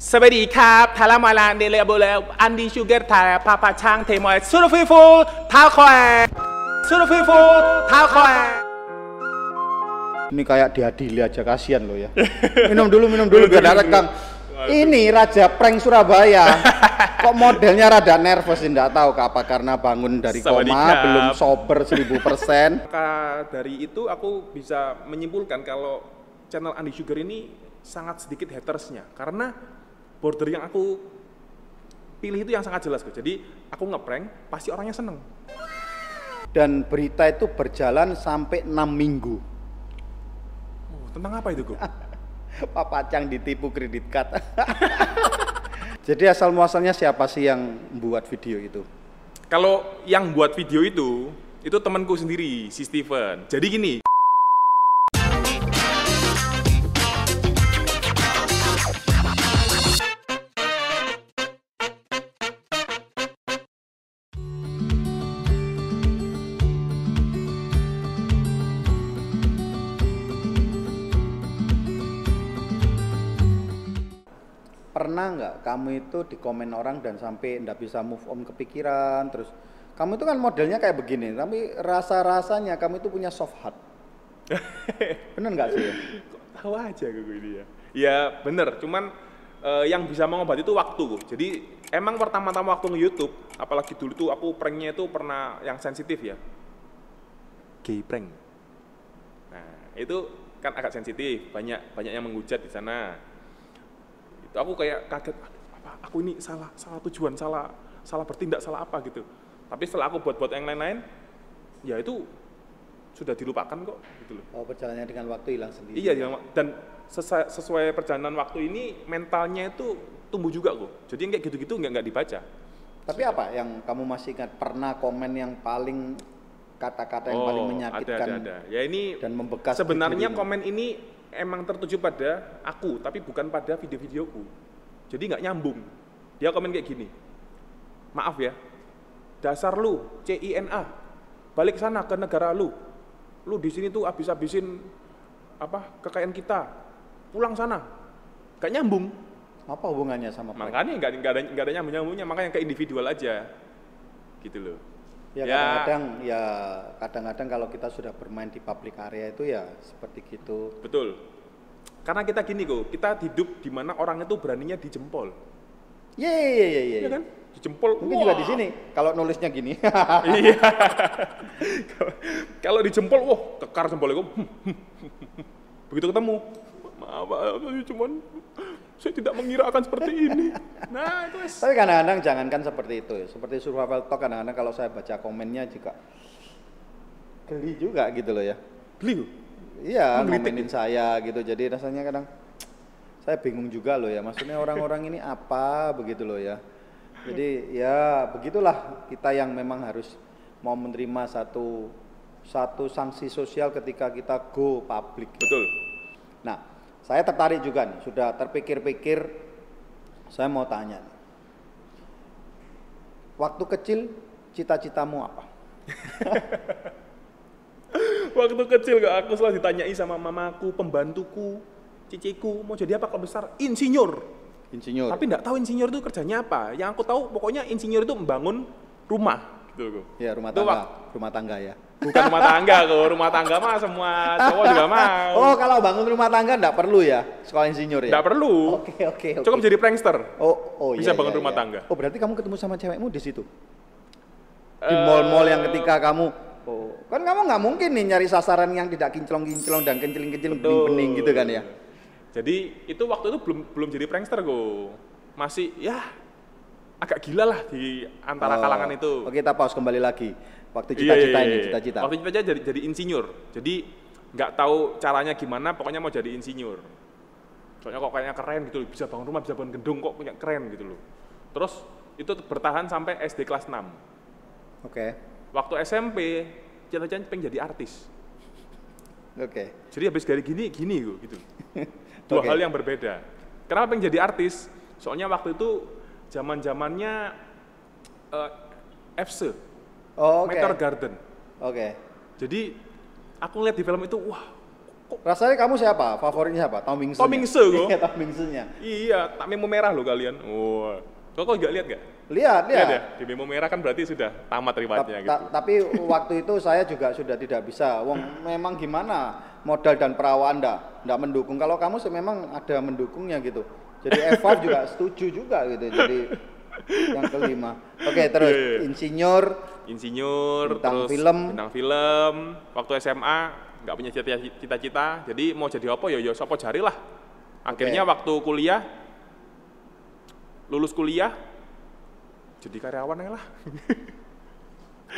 Sabadi sugar chang. Ini kayak diadili aja kasihan lo ya. Minum dulu, minum dulu biar ada Kang. Ini raja prank Surabaya. Kok modelnya rada nervous tidak tahu apa karena bangun dari koma belum sober 1000%. dari itu aku bisa menyimpulkan kalau channel Andi Sugar ini sangat sedikit hatersnya karena border yang aku pilih itu yang sangat jelas kok. Jadi aku ngeprank pasti orangnya seneng. Dan berita itu berjalan sampai 6 minggu. Oh, tentang apa itu kok? Pak Pacang ditipu kredit card. Jadi asal muasalnya siapa sih yang membuat video itu? Kalau yang buat video itu, itu temanku sendiri, si Steven. Jadi gini, Pernah nggak kamu itu di komen orang dan sampai ndak bisa move on kepikiran terus kamu itu kan modelnya kayak begini tapi rasa-rasanya kamu itu punya soft heart. Bener nggak sih? kok tahu aja gue ini ya? Ya bener, cuman eh, yang bisa mengobati itu waktu. kok. Jadi emang pertama-tama waktu nge-YouTube, apalagi dulu tuh aku pranknya itu pernah yang sensitif ya. Gay prank. Nah, itu kan agak sensitif, banyak banyak yang menghujat di sana. Itu aku kayak kaget, apa aku ini salah salah tujuan, salah salah bertindak, salah apa gitu. Tapi setelah aku buat-buat yang lain-lain, ya itu sudah dilupakan kok gitu loh. Oh perjalanannya dengan waktu hilang sendiri. Iya, dan sesa- sesuai perjalanan waktu ini mentalnya itu tumbuh juga kok. Jadi kayak gitu-gitu nggak nggak dibaca. Tapi apa yang kamu masih ingat pernah komen yang paling kata-kata yang paling menyakitkan Oh, ada, ada, ada. Ya ini dan membekas sebenarnya komen ini emang tertuju pada aku, tapi bukan pada video-videoku. Jadi nggak nyambung. Dia komen kayak gini. Maaf ya, dasar lu CINA, balik sana ke negara lu. Lu di sini tuh habis-habisin apa kekayaan kita. Pulang sana. Gak nyambung. Apa hubungannya sama? Makanya nggak ada nggak ada nyambung nyambungnya, makanya ke individual aja. Gitu loh. Ya Ya. kadang-kadang ya kadang-kadang kalau kita sudah bermain di public area itu ya seperti gitu. Betul. Karena kita gini kok, kita hidup di mana orang itu beraninya dijempol. Ye ye ye ye. Iya kan? Dijempol. Mungkin wah. juga di sini kalau nulisnya gini. Iya. Kalau dijempol, wah, kekar jempolnya kok. Begitu ketemu, maaf, maaf, cuman saya tidak mengira akan seperti ini. Nah, itu wes. Tapi kadang-kadang jangankan seperti itu ya. Seperti survival talk kadang-kadang kalau saya baca komennya juga geli juga gitu loh ya. Loh. Iya, ngomenin saya gitu. Jadi rasanya kadang saya bingung juga loh ya. Maksudnya orang-orang ini apa begitu loh ya. Jadi ya begitulah kita yang memang harus mau menerima satu satu sanksi sosial ketika kita go public. Betul. Nah, saya tertarik juga nih. Sudah terpikir-pikir, saya mau tanya. Waktu kecil cita-citamu apa? Waktu kecil gak aku selalu ditanyai sama mamaku, pembantuku, ciciku, mau jadi apa kalau besar? Insinyur. Insinyur. Tapi nggak tahu insinyur itu kerjanya apa. Yang aku tahu pokoknya insinyur itu membangun rumah. Gitu loh. ya rumah tangga, rumah tangga ya. Bukan rumah tangga kok, rumah tangga mah semua cowok juga mau. Oh, kalau bangun rumah tangga enggak perlu ya sekolah insinyur ya? Nggak perlu. Oke, oke, oke. Cukup jadi prankster. Oh, oh Bisa iya, bangun iya, rumah iya. tangga. Oh, berarti kamu ketemu sama cewekmu di situ? Di Eh, mall-mall yang ketika kamu Oh, kan kamu nggak mungkin nih nyari sasaran yang tidak kinclong-kinclong dan kencil-kencil bening-bening gitu kan ya? Jadi itu waktu itu belum belum jadi prankster kok. Masih ya agak gila lah di antara Oh, kalangan itu. Oke, kita pause kembali lagi. Waktu Iya, cita-cita iya, ini, iya. cita-cita. Waktu cita-cita jadi jadi insinyur. Jadi nggak tahu caranya gimana, pokoknya mau jadi insinyur. Soalnya kok kayaknya keren gitu, loh, bisa bangun rumah, bisa bangun gedung kok punya keren gitu loh. Terus itu bertahan sampai SD kelas 6. Oke. Waktu SMP, cita-cita pengen jadi artis. Oke. Jadi habis dari gini, gini kok gitu. Dua Oke. hal yang berbeda. Kenapa pengen jadi artis? Soalnya waktu itu zaman zamannya FC, Oh, oke. Meteor Garden. Oke. Jadi aku lihat di film itu, wah Rasanya kamu siapa? Favoritnya siapa? Tom Wingse. Tom Wingse, kok. Iya, Tom Wingse-nya. Iya, tak memo merah loh kalian. Oh. Kok kok nggak lihat nggak? Lihat, Lihat lihat. ya, di memo merah kan berarti sudah tamat Ta- riwayatnya gitu. ta- tapi waktu itu saya juga sudah tidak bisa. Wong memang gimana modal dan perawan Anda ndak mendukung. Kalau kamu sih memang ada mendukungnya gitu. Jadi F5 juga setuju juga gitu. Jadi yang kelima. Oke, terus Iya, iya. insinyur Insinyur, Bintang terus film. bintang film. Waktu SMA nggak punya cita- cita-cita, jadi mau jadi apa ya ya sopo jari lah. Akhirnya Oke. waktu kuliah, lulus kuliah, jadi karyawan aja lah.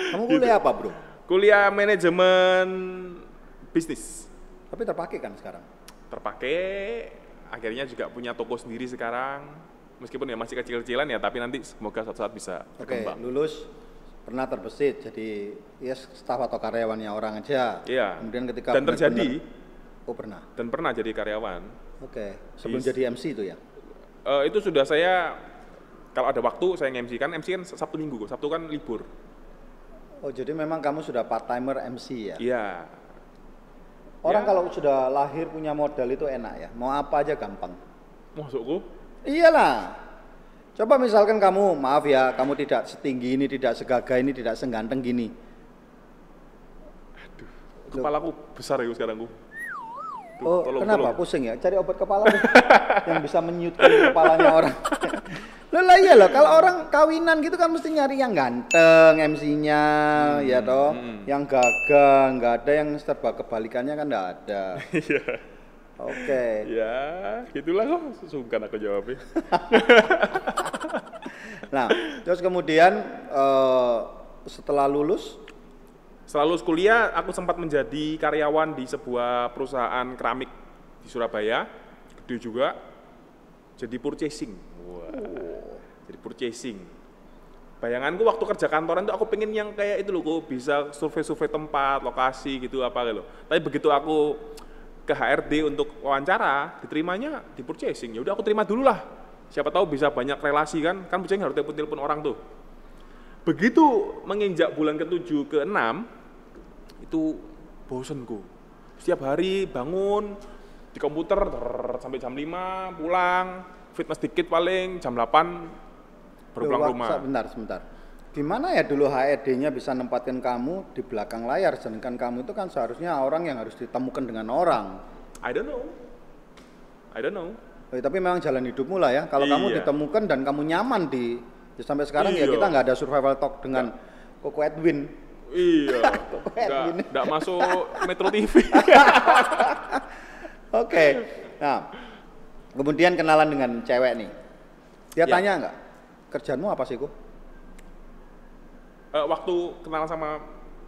kamu Gitu. kuliah apa, Bro? Kuliah manajemen bisnis. Tapi terpakai kan sekarang. terpakai akhirnya juga punya toko sendiri sekarang meskipun ya masih kecil-kecilan ya tapi nanti semoga suatu saat bisa Oke, berkembang lulus pernah terbesit jadi ya staf atau karyawannya orang aja. Iya. Kemudian ketika dan terjadi benar-benar- Oh, pernah. dan pernah jadi karyawan Oke, sebelum Yes. jadi MC itu ya. Eh, itu sudah saya kalau ada waktu saya nge-MC kan MC kan Sabtu Minggu. Sabtu kan libur Oh, jadi memang kamu sudah part timer MC ya. iya Orang Ya. kalau sudah lahir punya modal itu enak ya. Mau apa aja gampang. masukku Iyalah. Coba misalkan kamu, maaf ya, kamu tidak setinggi ini, tidak segagah ini, tidak seganteng gini. kepalaku besar ya sekarang ku Tuh, oh, tolong, kenapa? tolong. Pusing ya? Cari obat kepala yang bisa menyutkan kepalanya orang. Loh lah iya loh, kalau orang kawinan gitu kan mesti nyari yang ganteng MC-nya, ya toh, hmm. yang gagah, nggak ada yang serba kebalikannya kan nggak ada. Iya. Oke. ya gitulah kok sungkan aku jawabnya Nah, terus kemudian eh, setelah lulus, Setelah lulus kuliah, aku sempat menjadi karyawan di sebuah perusahaan keramik di Surabaya, gede juga. Jadi purchasing. Wah. Jadi purchasing. Bayanganku waktu kerja kantoran tuh aku pengen yang kayak itu loh, kok bisa survei-survei tempat, lokasi gitu apa gitu. Tapi begitu aku ke HRD untuk wawancara, diterimanya di purchasing. Ya udah aku terima dulu lah. Siapa tahu bisa banyak relasi kan, kan purchasing harus telepon-telepon orang tuh. Begitu menginjak bulan ke-7 ke-6 itu bosenku. Setiap hari bangun di komputer ter- sampai jam 5 pulang, fitness dikit paling jam 8 baru pulang rumah. Sebentar, sebentar. Gimana ya dulu HRD-nya bisa nempatkan kamu di belakang layar, sedangkan kamu itu kan seharusnya orang yang harus ditemukan dengan orang. I don't know. I don't know. Oh, tapi memang jalan hidupmu lah ya. Kalau kamu Iya. ditemukan dan kamu nyaman di ya sampai sekarang ya Iya. kita nggak ada survival talk dengan Koko Edwin. Iya. Edwin. Nggak, nggak masuk Metro TV. Oke. Nah, kemudian kenalan dengan cewek nih. Dia Ya. tanya nggak, kerjaanmu apa sih, Ko? Eh, waktu kenalan sama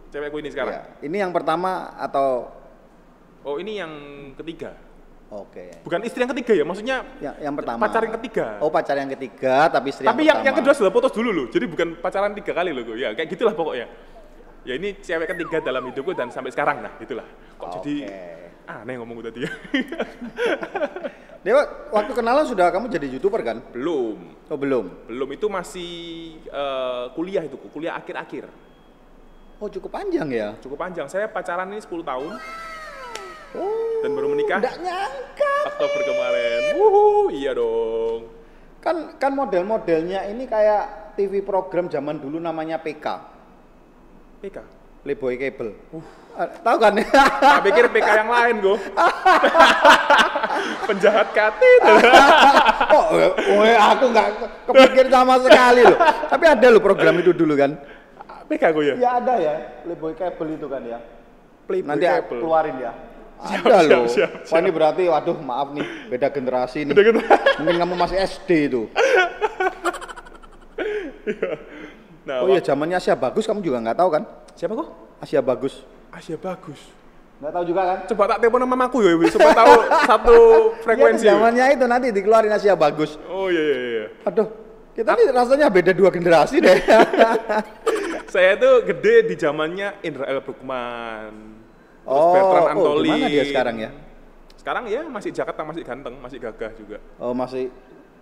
cewekku ini sekarang. Ya. Ini yang pertama atau Oh ini yang ketiga. Oke. Bukan istri yang ketiga ya, maksudnya Yang, yang pertama. pacar yang ketiga. Oh, pacar yang ketiga, tapi istri Tapi yang, yang, yang pertama. kedua sudah putus dulu loh, jadi bukan pacaran tiga kali loh, Gu. ya kayak gitulah pokoknya. Ya ini cewek ketiga dalam hidupku dan sampai sekarang nah, gitulah. Kok jadi Oke. aneh ngomong tadi ya? Dewa, waktu kenalan sudah kamu jadi youtuber kan? belum, Oh belum. belum itu masih eh, kuliah itu, kuliah akhir-akhir, Oh cukup panjang ya? cukup panjang. Saya pacaran ini 10 tahun Oh. dan baru menikah Nggak nyangka. Oktober kemarin. Wuhu, iya dong. Kan kan model-modelnya ini kayak TV program zaman dulu namanya PK, PK. Playboy Cable. Ah, tahu kan? Tak pikir PK yang lain, Gu. Penjahat katit. oh, oh, aku nggak kepikir sama sekali loh. Tapi ada loh program itu dulu kan? PK gue ya? Ya ada ya, Playboy Cable itu kan ya. Playboy Nanti Cable. keluarin ya. Siap, ada siap, loh. siap, Wah ini berarti, waduh maaf nih, beda generasi nih. Beda generasi. Mungkin kamu masih SD itu. Nah, Oh iya, zamannya Asia Bagus kamu juga nggak tahu kan? Siapa kok? Asia Bagus. Asia bagus. Nggak tahu juga kan? Coba tak telepon sama mamaku ya, supaya tahu satu frekuensi. Iya, Wi. zamannya itu nanti dikeluarin Asia Bagus. Oh iya iya iya. Aduh, kita nih rasanya beda dua generasi deh. Saya itu gede di zamannya Indra L. Brukman. Terus Oh, Bertrand oh, Antolin. gimana dia sekarang ya? Sekarang ya masih Jakarta masih ganteng, masih gagah juga. oh masih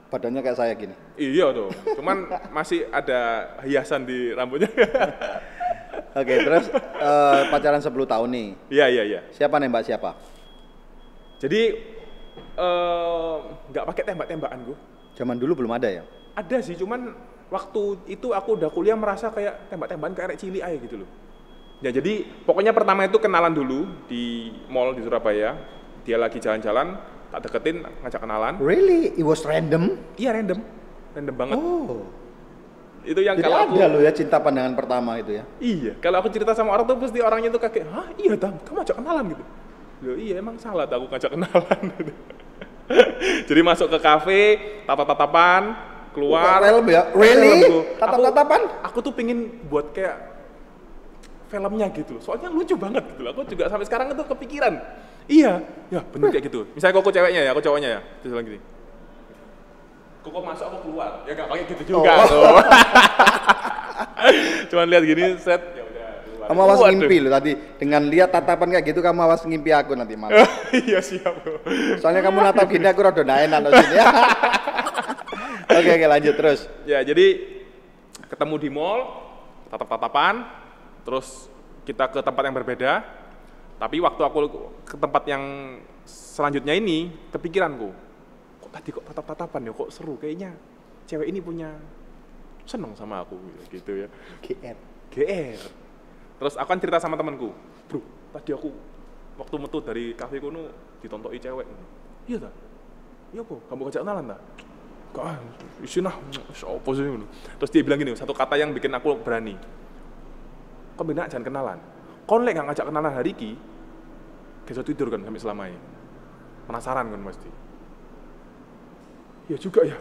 badannya kayak saya gini. Iya dong. Cuman masih ada hiasan di rambutnya. Oke, terus eh, pacaran 10 tahun nih. Iya iya iya. Siapa nembak siapa? Jadi eh, nggak pakai tembak-tembakan gue. Zaman dulu belum ada ya? Ada sih, cuman waktu itu aku udah kuliah merasa kayak tembak-tembakan kayak cili aja gitu loh. Ya jadi pokoknya pertama itu kenalan dulu di mall di Surabaya. Dia lagi jalan-jalan, tak deketin, ngajak kenalan. Really? It was random? Iya random, random banget. Oh. Itu yang Jadi kalau aku ada loh ya cinta pandangan pertama itu ya? Iya, kalau aku cerita sama orang tuh pasti orangnya tuh kayak, hah iya dam, kamu ajak kenalan gitu. Loh iya emang salah aku ngajak kenalan. Jadi masuk ke kafe, tatap-tatapan, keluar. Film ya? Really? Tatap-tatapan? Aku, aku tuh pingin buat kayak filmnya gitu. Soalnya lucu banget gitu. loh. Aku juga sampai sekarang itu kepikiran. Iya, ya bener kayak gitu. Misalnya koko ceweknya ya, aku cowoknya ya. Terus bilang gini. Koko masuk aku keluar. Ya gak pakai gitu juga Oh. tuh. Cuman lihat gini set ya udah keluar. Kamu awas Waduh. ngimpi loh tadi. Dengan lihat tatapan kayak gitu kamu awas ngimpi aku nanti malam. Iya siap. bro. Soalnya kamu natap gini aku rada ndak enak loh sini ya. Oke oke lanjut terus. Ya jadi ketemu di mall, tatap-tatapan, terus kita ke tempat yang berbeda. Tapi waktu aku ke tempat yang selanjutnya ini, kepikiranku, kok tadi kok tatap-tatapan ya, kok seru kayaknya cewek ini punya seneng sama aku gitu ya. GR. GR. Terus aku kan cerita sama temanku, bro, tadi aku waktu metu dari kafe kuno ditontoki cewek. Iya tak? Iya apa? Kamu ngajak kenalan tak? Gak, ah, isin ah, apa sih. Terus dia bilang gini, satu kata yang bikin aku berani. Kau benar jangan kenalan. Kau lek gak ngajak kenalan hari ki, besok tidur kan sampai selamanya. Penasaran kan pasti. Iya juga ya.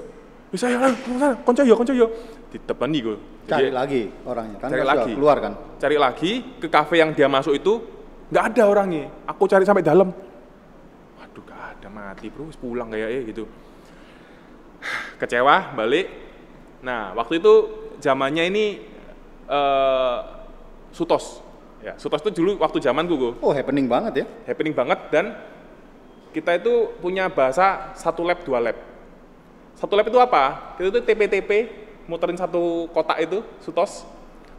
Bisa ya, konco ya, konco ya. Ditepani gue. Cari lagi orangnya kan Cari sudah lagi. keluar kan. cari lagi ke kafe yang dia masuk itu nggak ada orangnya aku cari sampai dalam waduh gak ada mati bro pulang kayaknya gitu kecewa balik nah waktu itu zamannya ini eh Sutos ya Sutos itu dulu waktu zamanku gue Oh happening banget ya. happening banget dan kita itu punya bahasa satu lab dua lab satu lab itu apa? Itu TP-TP muterin satu kotak itu sutos.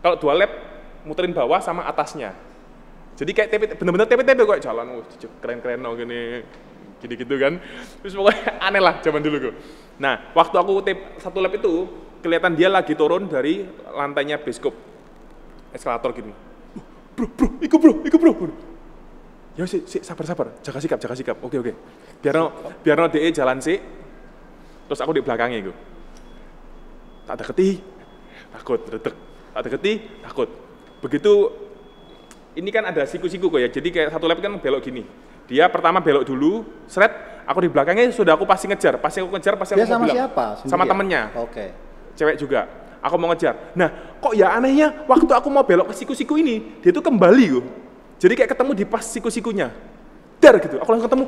Kalau dua lab muterin bawah sama atasnya. Jadi kayak TP bener-bener TP-TP kok jalan wah keren-keren oh gini gini gitu kan. Terus pokoknya aneh lah zaman dulu gue nah waktu aku satu lab itu kelihatan dia lagi turun dari lantainya beskop eskalator gini. Bro bro ikut bro ikut bro. Ya sih si, sabar sabar. Jaga sikap jaga sikap. Oke oke. Biar no biar no de jalan sih terus aku di belakangnya gue tak deketi takut redek tak deketi takut. Begitu ini kan ada siku-siku kok ya. Jadi kayak satu lap kan belok gini. Dia pertama belok dulu seret aku di belakangnya sudah aku pasti ngejar. Pasti aku ngejar pasti Dia aku sama bilang. siapa? sama Sendirian? temennya. Oke. cewek juga. Aku mau ngejar. Nah kok ya anehnya waktu aku mau belok ke siku-siku ini dia tuh kembali gue jadi kayak ketemu di pas siku-sikunya. Dar gitu. Aku langsung ketemu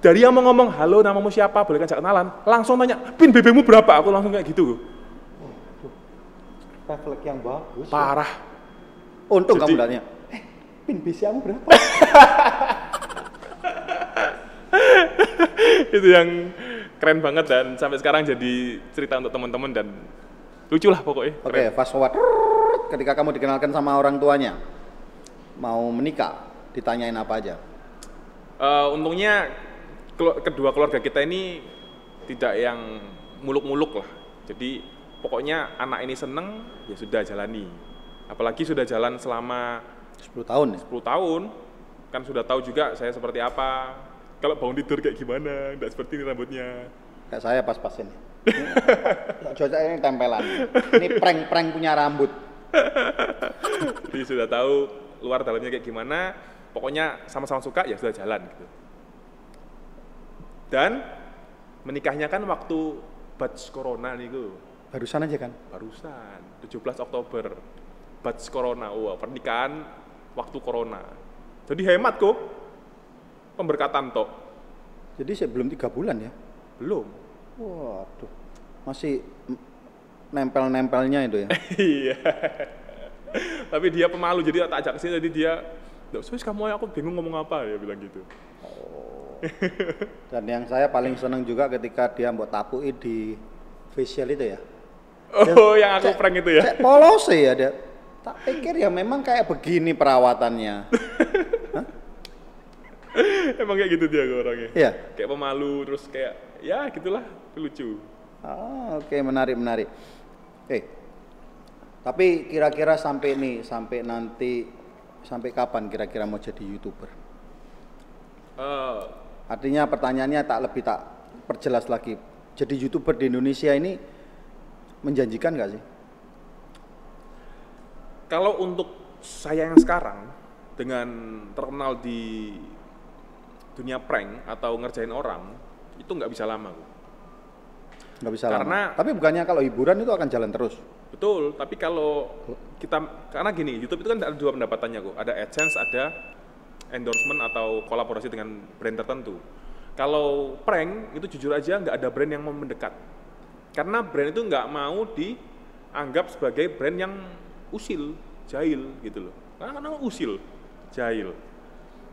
dari yang mau ngomong halo namamu siapa boleh ngajak kenalan langsung tanya pin BB-mu berapa aku langsung kayak gitu Refleks yang bagus. parah Untung Jadi- kamu tanya. Eh, pin BCA-mu berapa? itu yang keren banget dan sampai sekarang jadi cerita untuk teman-teman dan lucu lah pokoknya Oke, keren. fast forward. Ketika kamu dikenalkan sama orang tuanya, mau menikah, ditanyain apa aja? Eh, untungnya kedua keluarga kita ini tidak yang muluk-muluk lah. Jadi pokoknya anak ini seneng ya sudah jalani. Apalagi sudah jalan selama 10 tahun ya? 10 tahun kan sudah tahu juga saya seperti apa. Kalau bangun tidur kayak gimana, enggak seperti ini rambutnya. Kayak saya pas-pasin. Coba ini tempelan. Ini prank-prank punya rambut. Jadi sudah tahu luar dalamnya kayak gimana. Pokoknya sama-sama suka ya sudah jalan gitu. Dan menikahnya kan waktu batch corona nih gue. Barusan aja kan? barusan 17 Oktober. Batch corona wah pernikahan waktu corona. Jadi hemat kok pemberkatan tok. Jadi sebelum tiga bulan ya? belum. Waduh, masih nempel-nempelnya itu ya? iya. Tapi dia pemalu jadi tak ajak ke sini jadi dia sus kamu aku bingung ngomong apa. Ya bilang gitu Dan yang saya paling seneng juga ketika dia mau tapui di facial itu ya. oh yang aku Cek- prank itu ya Cek polos ya dia. Tak pikir ya memang kayak begini perawatannya. Emang kayak gitu dia orangnya. Iya. Kayak pemalu terus kayak ya gitulah lucu. Ah, oke menarik menarik. Oke. Tapi kira-kira sampai nih, sampai nanti sampai kapan kira-kira mau jadi youtuber? Eh, Artinya pertanyaannya tak lebih tak perjelas lagi. Jadi youtuber di Indonesia ini menjanjikan nggak sih? kalau untuk saya yang sekarang dengan terkenal di dunia prank atau ngerjain orang itu nggak bisa lama kok. Nggak bisa Karena- lama. Tapi bukannya kalau hiburan itu akan jalan terus? Betul, tapi kalau kita karena gini, YouTube itu kan ada dua pendapatannya kok. Ada AdSense, ada endorsement atau kolaborasi dengan brand tertentu. Kalau prank itu jujur aja nggak ada brand yang mau mendekat. Karena brand itu nggak mau dianggap sebagai brand yang usil, jahil gitu loh. Karena karena usil, jahil.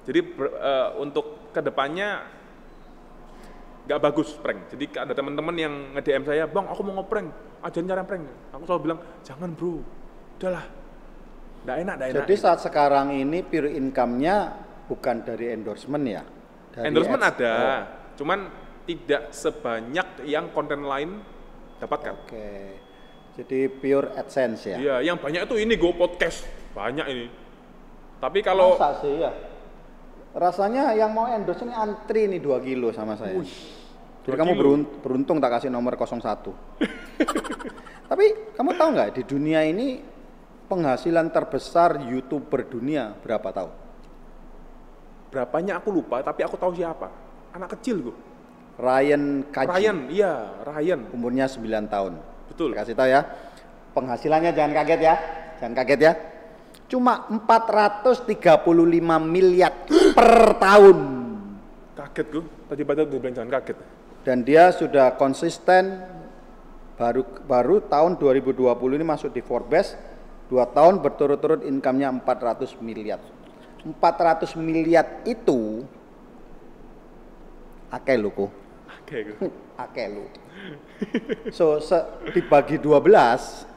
Jadi ber- eh, untuk ke depannya nggak bagus prank. Jadi ada teman-teman yang nge-DM saya, bang aku mau ngeprank, ajarin cara prank. Aku selalu bilang, jangan bro, udahlah, nggak enak, nggak enak. Jadi saat sekarang ini pure income-nya bukan dari endorsement ya? Dari Endorsement ads- ada, Oh, cuman tidak sebanyak yang konten lain dapatkan. Oke. Jadi pure AdSense ya? Iya, yang banyak itu ini Go Podcast, banyak ini. Tapi kalau Masa sih ya? Rasanya yang mau endorse ini antri nih 2 kilo sama saya. Jadi dua kamu kilo. berun- beruntung tak kasih nomor 01. Tapi kamu tahu nggak di dunia ini penghasilan terbesar youtuber dunia berapa tahu? Berapanya aku lupa, tapi aku tahu siapa. Anak kecil gue. Ryan Kaji. Ryan, iya, Ryan. Umurnya 9 tahun. Betul. Saya kasih tahu ya. Penghasilannya jangan kaget ya. Jangan kaget ya. Cuma 435 miliar per tahun. Kaget gue. Tadi pada udah bilang jangan kaget. dan dia sudah konsisten baru baru tahun 2020 ini masuk di Forbes dua tahun berturut-turut income-nya 400 miliar 400 miliar itu akeh lho kok Oke, gue. akeh lho so se- dibagi 12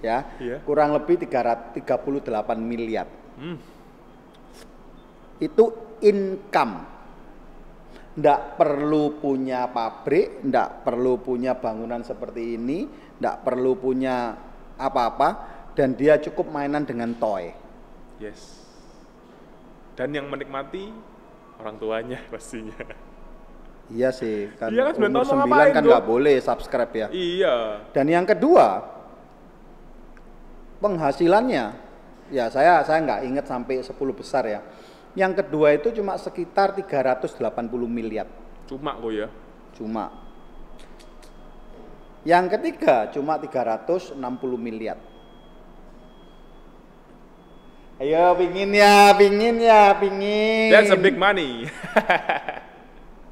ya Iya. kurang lebih 338 miliar Hmm. itu income ndak perlu punya pabrik, ndak perlu punya bangunan seperti ini, ndak perlu punya apa-apa, dan dia cukup mainan dengan toy. Yes. Dan yang menikmati orang tuanya pastinya. Iya sih, kan, Iya kan, umur tahun mau 9 ngapain, kan nggak boleh subscribe ya. iya. Dan yang kedua, penghasilannya, ya saya saya nggak ingat sampai 10 besar ya. Yang kedua itu cuma sekitar 380 miliar. Cuma kok ya. Cuma. Yang ketiga cuma 360 miliar. Ayo pingin ya, pingin ya, pingin. That's a big money.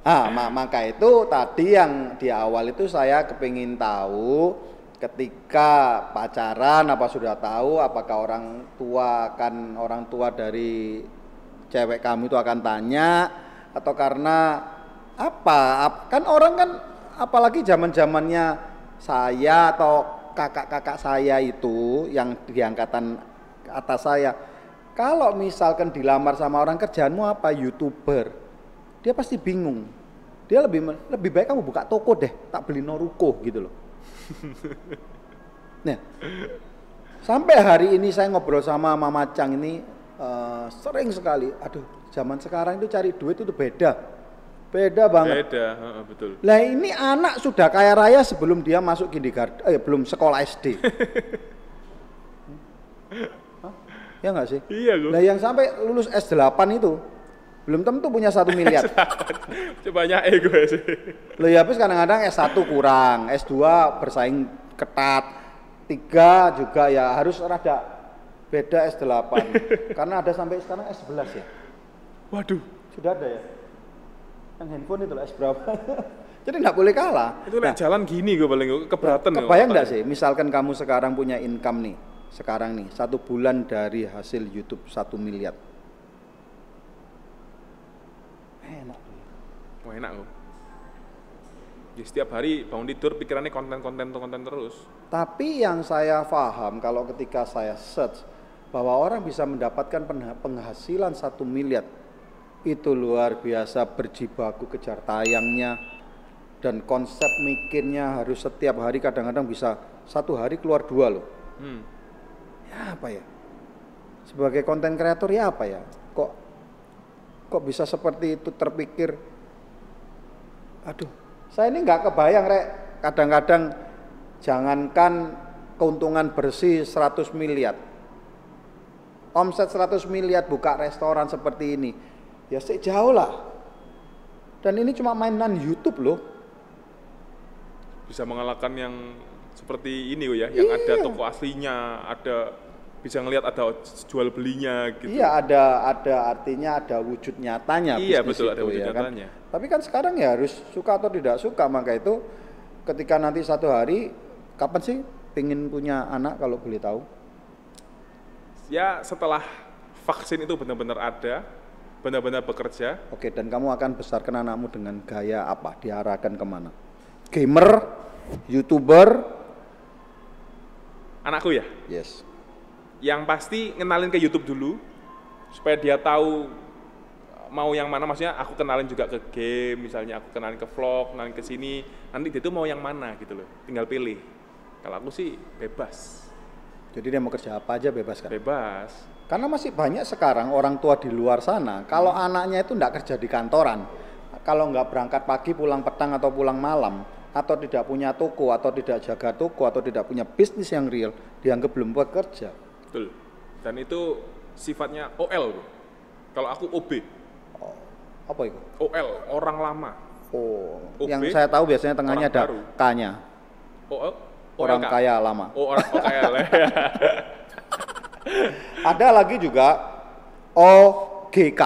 Ah, ma- maka itu tadi yang di awal itu saya kepingin tahu ketika pacaran apa sudah tahu apakah orang tua akan orang tua dari cewek kamu itu akan tanya atau karena apa Ap- kan orang kan apalagi zaman zamannya saya atau kakak-kakak saya itu yang di angkatan atas saya kalau misalkan dilamar sama orang kerjaanmu apa? Youtuber. Dia pasti bingung. Dia lebih lebih baik kamu buka toko deh tak beli no ruko gitu loh. Nah sampai hari ini saya ngobrol sama Mama Cang ini eh, sering sekali. Aduh zaman sekarang itu cari duit itu beda. Beda banget. Beda, betul. lah ini anak sudah kaya raya sebelum dia masuk kindergarten eh belum sekolah SD? ya nggak sih? Iya gue. lah yang sampai lulus S8 itu belum tentu punya satu miliar. Coba ego ya sih. Loh ya habis kadang-kadang S1 kurang, S2 bersaing ketat, tiga juga ya harus rada beda S8 karena ada sampai sekarang S11 ya? Waduh, sudah ada ya? Yang handphone itu lah S berapa? Jadi nggak boleh kalah. Itu lihat jalan gini gue paling keberatan. ya, kebayang nggak sih misalkan kamu sekarang punya income nih sekarang nih satu bulan dari hasil YouTube satu miliar enak Wah enak gue. Ya, setiap hari bangun tidur pikirannya konten-konten konten terus. Tapi yang saya paham kalau ketika saya search bahwa orang bisa mendapatkan penghasilan satu miliar itu luar biasa berjibaku kejar tayangnya dan konsep mikirnya harus setiap hari kadang-kadang bisa satu hari keluar dua loh Hmm. Ya apa ya? Sebagai konten kreator ya apa ya? Kok kok bisa seperti itu terpikir? Aduh saya ini nggak kebayang rek. Kadang-kadang jangankan keuntungan bersih 100 miliar. Omset 100 miliar buka restoran seperti ini. Ya sejauh lah. Dan ini cuma mainan YouTube loh. Bisa mengalahkan yang seperti ini oh ya, yang ada Iya. toko aslinya, ada bisa ngelihat ada jual belinya gitu. Iya ada ada artinya ada wujud nyatanya. Iya, betul, ada itu, wujud ya kan? nyatanya. Tapi kan sekarang ya harus suka atau tidak suka maka itu ketika nanti satu hari kapan sih pengen punya anak kalau boleh tahu? Ya setelah vaksin itu benar-benar ada, benar-benar bekerja, Oke dan kamu akan besarkan anakmu dengan gaya apa? Diarahkan ke mana? Gamer, youtuber, anakku ya, yes. Yang pasti ngenalin ke YouTube dulu supaya dia tahu mau yang mana. Maksudnya aku kenalin juga ke game misalnya aku kenalin ke vlog kenalin ke sini. Nanti dia tuh mau yang mana gitu loh tinggal pilih. Kalau aku sih bebas. Jadi dia mau kerja apa aja bebas kan? bebas. Karena masih banyak sekarang orang tua di luar sana, kalau anaknya itu tidak kerja di kantoran, kalau nggak berangkat pagi pulang petang atau pulang malam, atau tidak punya toko, atau tidak jaga toko, atau tidak punya bisnis yang real, dianggap belum bekerja. Betul dan itu sifatnya OL bro. kalau aku OB Oh, apa itu? OL orang lama Oh, OB, yang saya tahu biasanya tengahnya ada. K-nya, OL orang OLK. kaya lama. oh orang OKL ya Ada lagi juga OGK,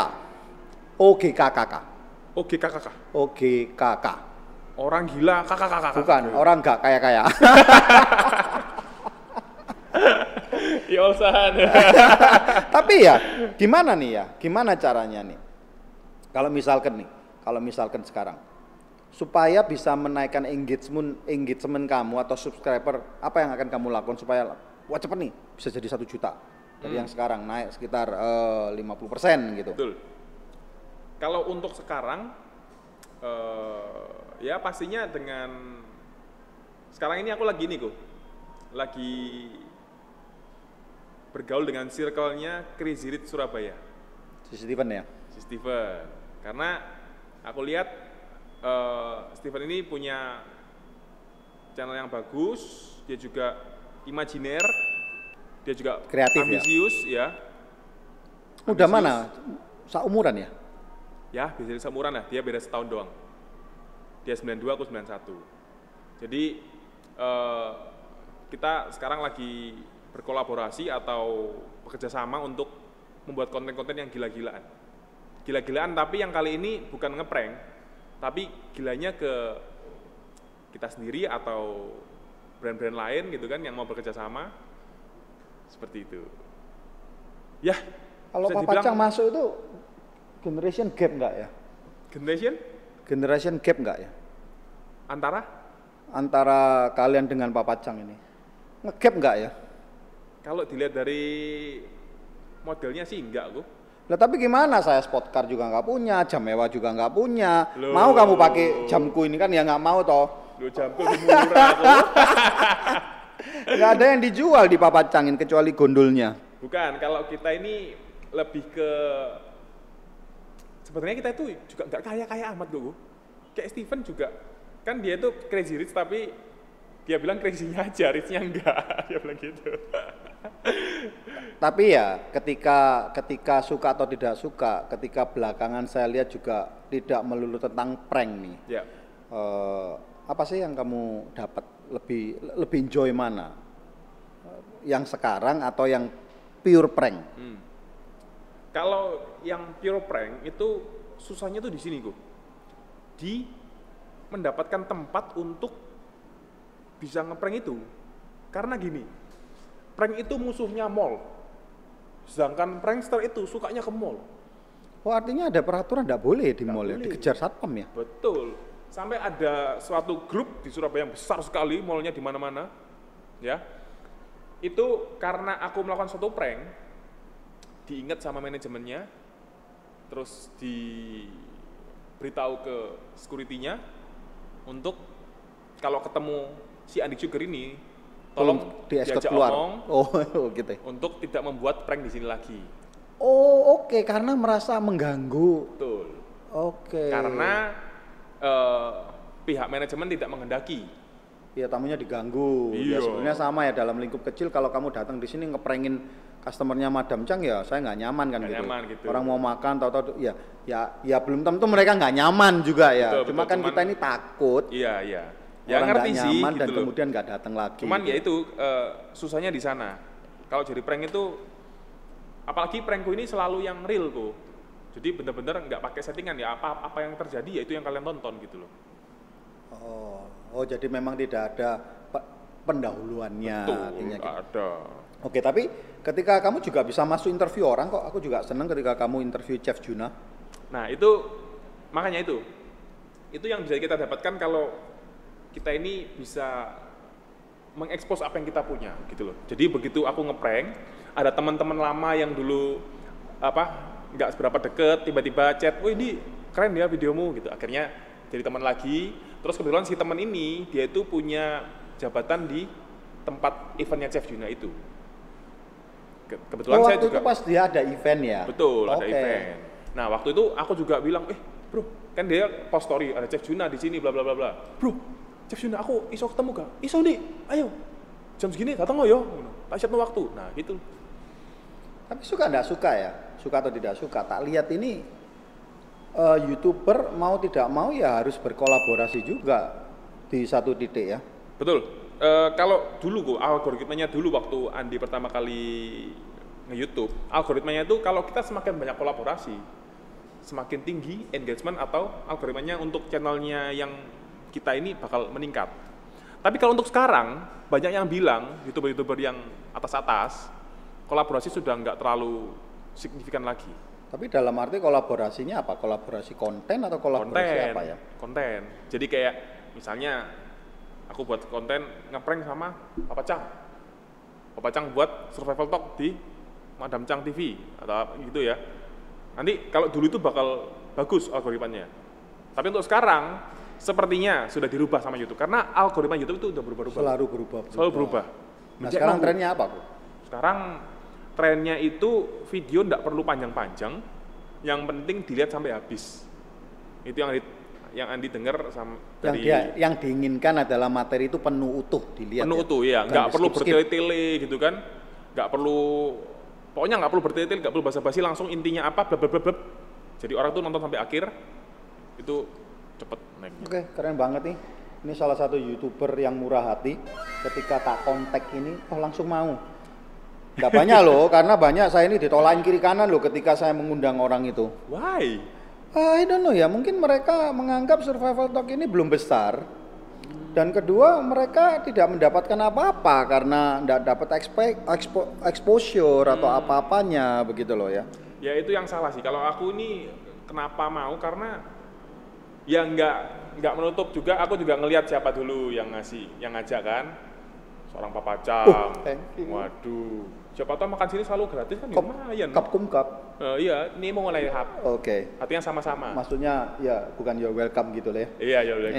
OGKKK, OGKKK OGKK. orang gila kakak kakak Bukan, orang nggak kaya-kaya. usahaan Tapi ya, gimana nih ya? Gimana caranya nih? Kalau misalkan nih, kalau misalkan sekarang supaya bisa menaikkan engagement engagement kamu atau subscriber, apa yang akan kamu lakukan supaya wah cepet nih bisa jadi satu juta dari yang sekarang naik sekitar eh, 50% gitu. Betul. Kalau untuk sekarang, eh, ya pastinya dengan sekarang ini aku lagi nih kok, lagi bergaul dengan circle-nya Crazy Rich Surabaya, Si Steven ya. si Steven. Karena aku lihat eh, Steven ini punya channel yang bagus, dia juga imajiner, dia juga Kreatif ya? ambisius ya. Udah Ambisius. mana? Seumuran ya? Ya, bisa seumuran lah, dia beda setahun doang. Dia 92, aku 91. Jadi, eh, kita sekarang lagi berkolaborasi atau bekerja sama untuk membuat konten-konten yang gila-gilaan. Gila-gilaan, tapi yang kali ini bukan ngeprank, tapi gilanya ke kita sendiri atau brand-brand lain gitu kan yang mau bekerja sama. Seperti itu. Ya, Kalau bisa Papa dibilang Cang masuk itu generation gap nggak ya? generation Generation gap nggak ya? antara Antara kalian dengan Papa Cang ini? Ngegap nggak ya? Kalau dilihat dari modelnya sih enggak kok. Lah tapi gimana saya sport car juga nggak punya, jam mewah juga nggak punya. Loh. Mau kamu pakai jamku ini kan ya nggak mau toh. Lu jamku lebih murah. Nggak ada yang dijual di Papa Cangin kecuali gondolnya. Bukan, kalau kita ini lebih ke sebenarnya kita itu juga nggak kaya-kaya amat kok. Kayak Steven juga kan dia itu crazy rich tapi dia bilang crazy-nya aja, rich-nya enggak. dia bilang gitu. Tapi ya ketika ketika suka atau tidak suka, ketika belakangan saya lihat juga tidak melulu tentang prank nih. ya. Eh, apa sih yang kamu dapat lebih lebih enjoy mana? Eh, Yang sekarang atau yang pure prank? Hmm. Kalau yang pure prank itu susahnya tuh di sini kok. Di mendapatkan tempat untuk bisa ngeprank itu. Karena gini, prank itu musuhnya mall. Sedangkan prankster itu sukanya ke mall. Oh artinya ada peraturan tidak boleh di mall ya, dikejar satpam ya? Betul. Sampai ada suatu grup di Surabaya yang besar sekali, mallnya di mana-mana. Ya. Itu karena aku melakukan suatu prank, diingat sama manajemennya, terus diberitahu ke security-nya untuk kalau ketemu si Andi Sugar ini tolong di escort diajak keluar. omong Oh, gitu. ya. untuk tidak membuat prank di sini lagi. Oh, oke karena merasa mengganggu. Betul. Oke. Karena eh, pihak manajemen tidak menghendaki. ya tamunya diganggu. Ya Iya. sebenarnya sama ya dalam lingkup kecil kalau kamu datang di sini ngeprengin customernya Madam Chang ya saya nggak nyaman kan Nggak gitu. nyaman gitu. Orang mau makan tahu-tahu ya ya ya belum tentu mereka nggak nyaman juga ya. Betul, Cuma betul. kan Cuman- kita ini takut Iya, iya. Ya orang ngerti sih nyaman gitu dan loh. kemudian nggak datang lagi. Cuman gitu. ya itu eh, susahnya di sana. Kalau jadi prank itu apalagi prankku ini selalu yang real kok. Jadi bener-bener nggak pakai settingan ya apa apa yang terjadi ya itu yang kalian tonton gitu loh. Oh, oh jadi memang tidak ada pe- pendahuluannya Betul, artinya gitu. ada. Oke, tapi ketika kamu juga bisa masuk interview orang kok, aku juga seneng ketika kamu interview Chef Juna. Nah itu makanya itu itu yang bisa kita dapatkan kalau kita ini bisa mengekspos apa yang kita punya gitu loh. Jadi begitu aku ngeprank, ada teman-teman lama yang dulu apa nggak seberapa deket, tiba-tiba chat, wah ini keren ya videomu gitu. Akhirnya jadi teman lagi. Terus kebetulan si teman ini dia itu punya jabatan di tempat eventnya Chef Juna itu. Ke- Kebetulan oh, saya waktu juga itu pas dia ada event ya? Betul, ada Oke. event. Nah, waktu itu aku juga bilang, "Eh, Bro, kan dia post story ada Chef Juna di sini bla bla bla bla." Bro, Chef Juna aku iso ketemu gak? Iso nih. Ayo. Jam segini datang yo. Tak siap waktu. Nah, gitu. Tapi suka nggak suka ya? Suka atau tidak suka? Tak lihat ini eh, youtuber mau tidak mau ya harus berkolaborasi juga di satu titik ya. Betul. Eh, kalau dulu kok algoritmanya dulu waktu Andi pertama kali nge-YouTube, algoritmanya itu kalau kita semakin banyak kolaborasi, semakin tinggi engagement atau algoritmanya untuk channelnya yang kita ini bakal meningkat. Tapi kalau untuk sekarang, banyak yang bilang youtuber-youtuber yang atas-atas, kolaborasi sudah nggak terlalu signifikan lagi. Tapi dalam arti kolaborasinya apa? Kolaborasi konten atau kolaborasi konten apa ya? konten jadi kayak misalnya aku buat konten ngeprank sama Papa Cang Papa Cang buat survival talk di Madam Cang TV atau gitu ya nanti kalau dulu itu bakal bagus algoritmanya tapi untuk sekarang sepertinya sudah dirubah sama YouTube karena algoritma YouTube itu udah berubah-ubah Selalu berubah. selalu berubah Nah sekarang emang- trennya apa, Bu? sekarang trennya itu video tidak perlu panjang-panjang, yang penting dilihat sampai habis. Itu yang yang Andi dengar sama Yang dari dia yang diinginkan adalah materi itu penuh utuh dilihat. penuh ya. utuh ya, nggak perlu bertele-tele gitu kan, nggak perlu pokoknya nggak perlu bertele-tele, nggak perlu basa-basi langsung intinya apa, blab blab blab, blab. Jadi orang tuh nonton sampai akhir itu cepet naiknya. Oke, keren banget nih. Ini salah satu youtuber yang murah hati. Ketika tak kontak ini, oh langsung mau. Gak banyak loh, karena banyak saya ini ditolain kiri kanan loh ketika saya mengundang orang itu. Why? Ah, I don't know ya, mungkin mereka menganggap survival talk ini belum besar. Dan kedua, mereka tidak mendapatkan apa-apa karena tidak dapat expe- expo- exposure atau apa-apanya begitu loh ya. Ya itu yang salah sih. Kalau aku ini kenapa mau karena ya nggak nggak menutup juga. Aku juga ngelihat siapa dulu yang ngasih, yang ngajak kan. Seorang papa cam. Oh, thank you. Waduh. Siapa tahu makan sini selalu gratis kan ya Kop, lumayan. cup kum cup. Eh, iya, ini mau mulai hub. Oke. Artinya sama-sama. Maksudnya ya bukan you're welcome gitu loh ya. Iya, ya udah.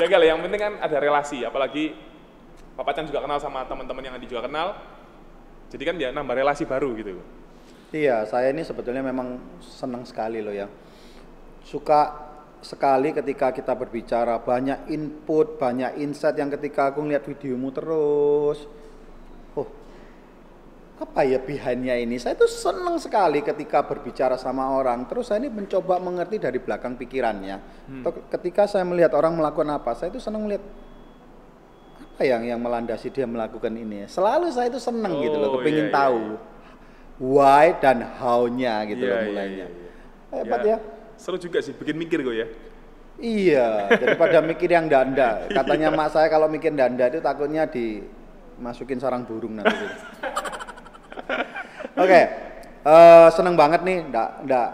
ya kali yang penting kan ada relasi, apalagi Papa Chan juga kenal sama teman-teman yang Andi juga kenal. Jadi kan dia nambah relasi baru gitu. Iya, saya ini sebetulnya memang senang sekali loh ya. Suka sekali ketika kita berbicara, banyak input, banyak insight yang ketika aku ngeliat videomu terus. Oh, apa ya behindnya ini? Saya tuh senang sekali ketika berbicara sama orang. Terus saya ini mencoba mengerti dari belakang pikirannya. Atau ketika saya melihat orang melakukan apa, saya itu senang melihat apa yang yang melandasi dia melakukan ini. Selalu saya itu senang gitu loh, Oh, kepingin iya, iya, tahu why dan how-nya gitu Iya, loh iya, mulainya. iya, iya. Hebat ya. Seru juga sih, bikin mikir gue ya. Iya, daripada mikir yang danda. Katanya mak saya kalau mikir danda itu takutnya dimasukin sarang burung nanti. gitu. Oke, eh, seneng banget nih, ndak ndak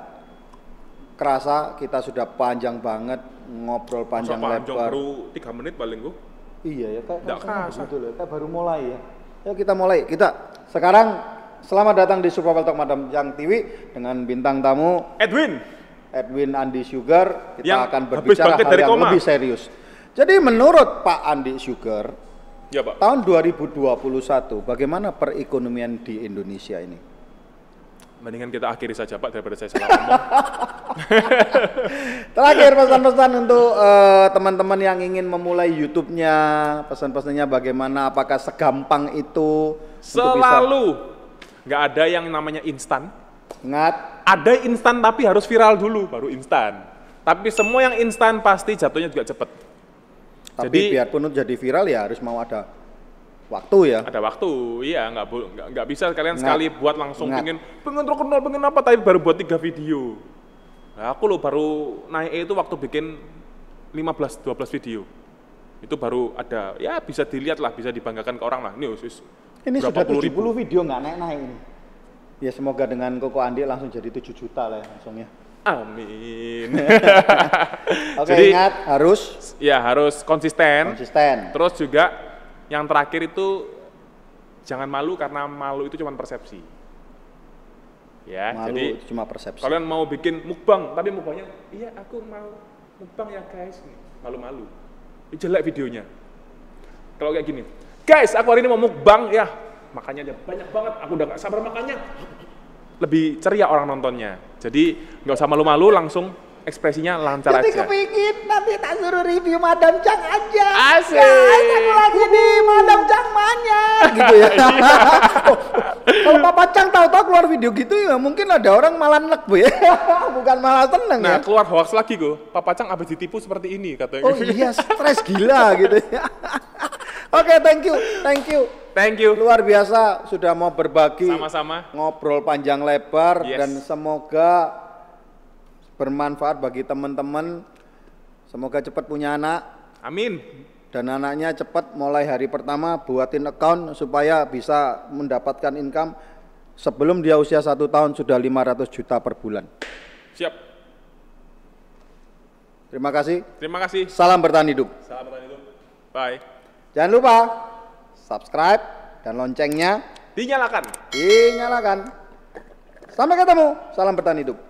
kerasa kita sudah panjang banget ngobrol panjang Masa panjang lebar. baru 3 menit paling gue. Iya ya, kayak rasanya kerasa. begitu loh. Kayak baru mulai ya. Yuk kita mulai. Kita sekarang selamat datang di Survival Talk Madam Yang TV dengan bintang tamu Edwin. Edwin Andi Sugar. Kita Yang akan berbicara hal dari yang koma. lebih serius. Jadi menurut Pak Andi Sugar, Ya Pak. tahun 2021 bagaimana perekonomian di Indonesia ini? Mendingan kita akhiri saja Pak daripada saya salah ngomong. Terakhir pesan-pesan untuk eh, teman-teman yang ingin memulai YouTube-nya, pesan-pesannya bagaimana? Apakah segampang itu? Selalu nggak ada yang namanya instan. Ingat, Ada instan tapi harus viral dulu baru instan. Tapi semua yang instan pasti jatuhnya juga cepet. tapi Jadi- biarpun jadi viral ya harus mau ada waktu ya. Ada waktu, iya nggak nggak bisa kalian sekali buat langsung Nggak. pengen pengen terkenal pengen apa tapi baru buat tiga video. Nah, aku loh baru naik itu waktu bikin 15 12 video. Itu baru ada ya bisa dilihat lah, bisa dibanggakan ke orang lah. Ini usus Ini sudah puluh 70 ribu. video nggak naik-naik ini. Ya semoga dengan Koko Andi langsung jadi 7 juta lah ya langsung ya. Amin. Oke Jadi- ingat harus ya harus konsisten. konsisten. Terus juga yang terakhir itu jangan malu karena malu itu cuma persepsi. Ya, Malu jadi itu cuma persepsi. kalian mau bikin mukbang, tapi mukbangnya, iya aku mau mukbang ya guys, malu-malu. Jelek videonya. Kalau kayak gini, guys aku hari ini mau mukbang, ya makannya aja banyak banget, aku udah gak sabar makannya. Lebih ceria orang nontonnya. Jadi nggak usah malu-malu, langsung ekspresinya lancar Jadi aja. kepingin nanti tak suruh review Madam Chang aja. Asik. Guys, aku lagi di Madam Chang Manya. gitu ya. Kalau Papa Chang tahu-tahu keluar video gitu ya mungkin ada orang malah nek bu ya. Bukan malah seneng Nah, ya. keluar hoax lagi gue. Papa Cang abis ditipu seperti ini katanya. Oh iya, stres gila gitu ya. Oke, thank you, thank you. Thank you. Luar biasa sudah mau berbagi Sama-sama. ngobrol panjang lebar Yes. dan semoga bermanfaat bagi teman-teman. Semoga cepat punya anak Amin. dan anaknya cepat mulai hari pertama buatin account supaya bisa mendapatkan income sebelum dia usia satu tahun sudah 500 juta per bulan. Siap. Terima kasih. Terima kasih. Salam bertahan hidup. Salam itu. Bye. Jangan lupa subscribe dan loncengnya Dinyalakan. dinyalakan. Sampai ketemu. Salam bertahan hidup.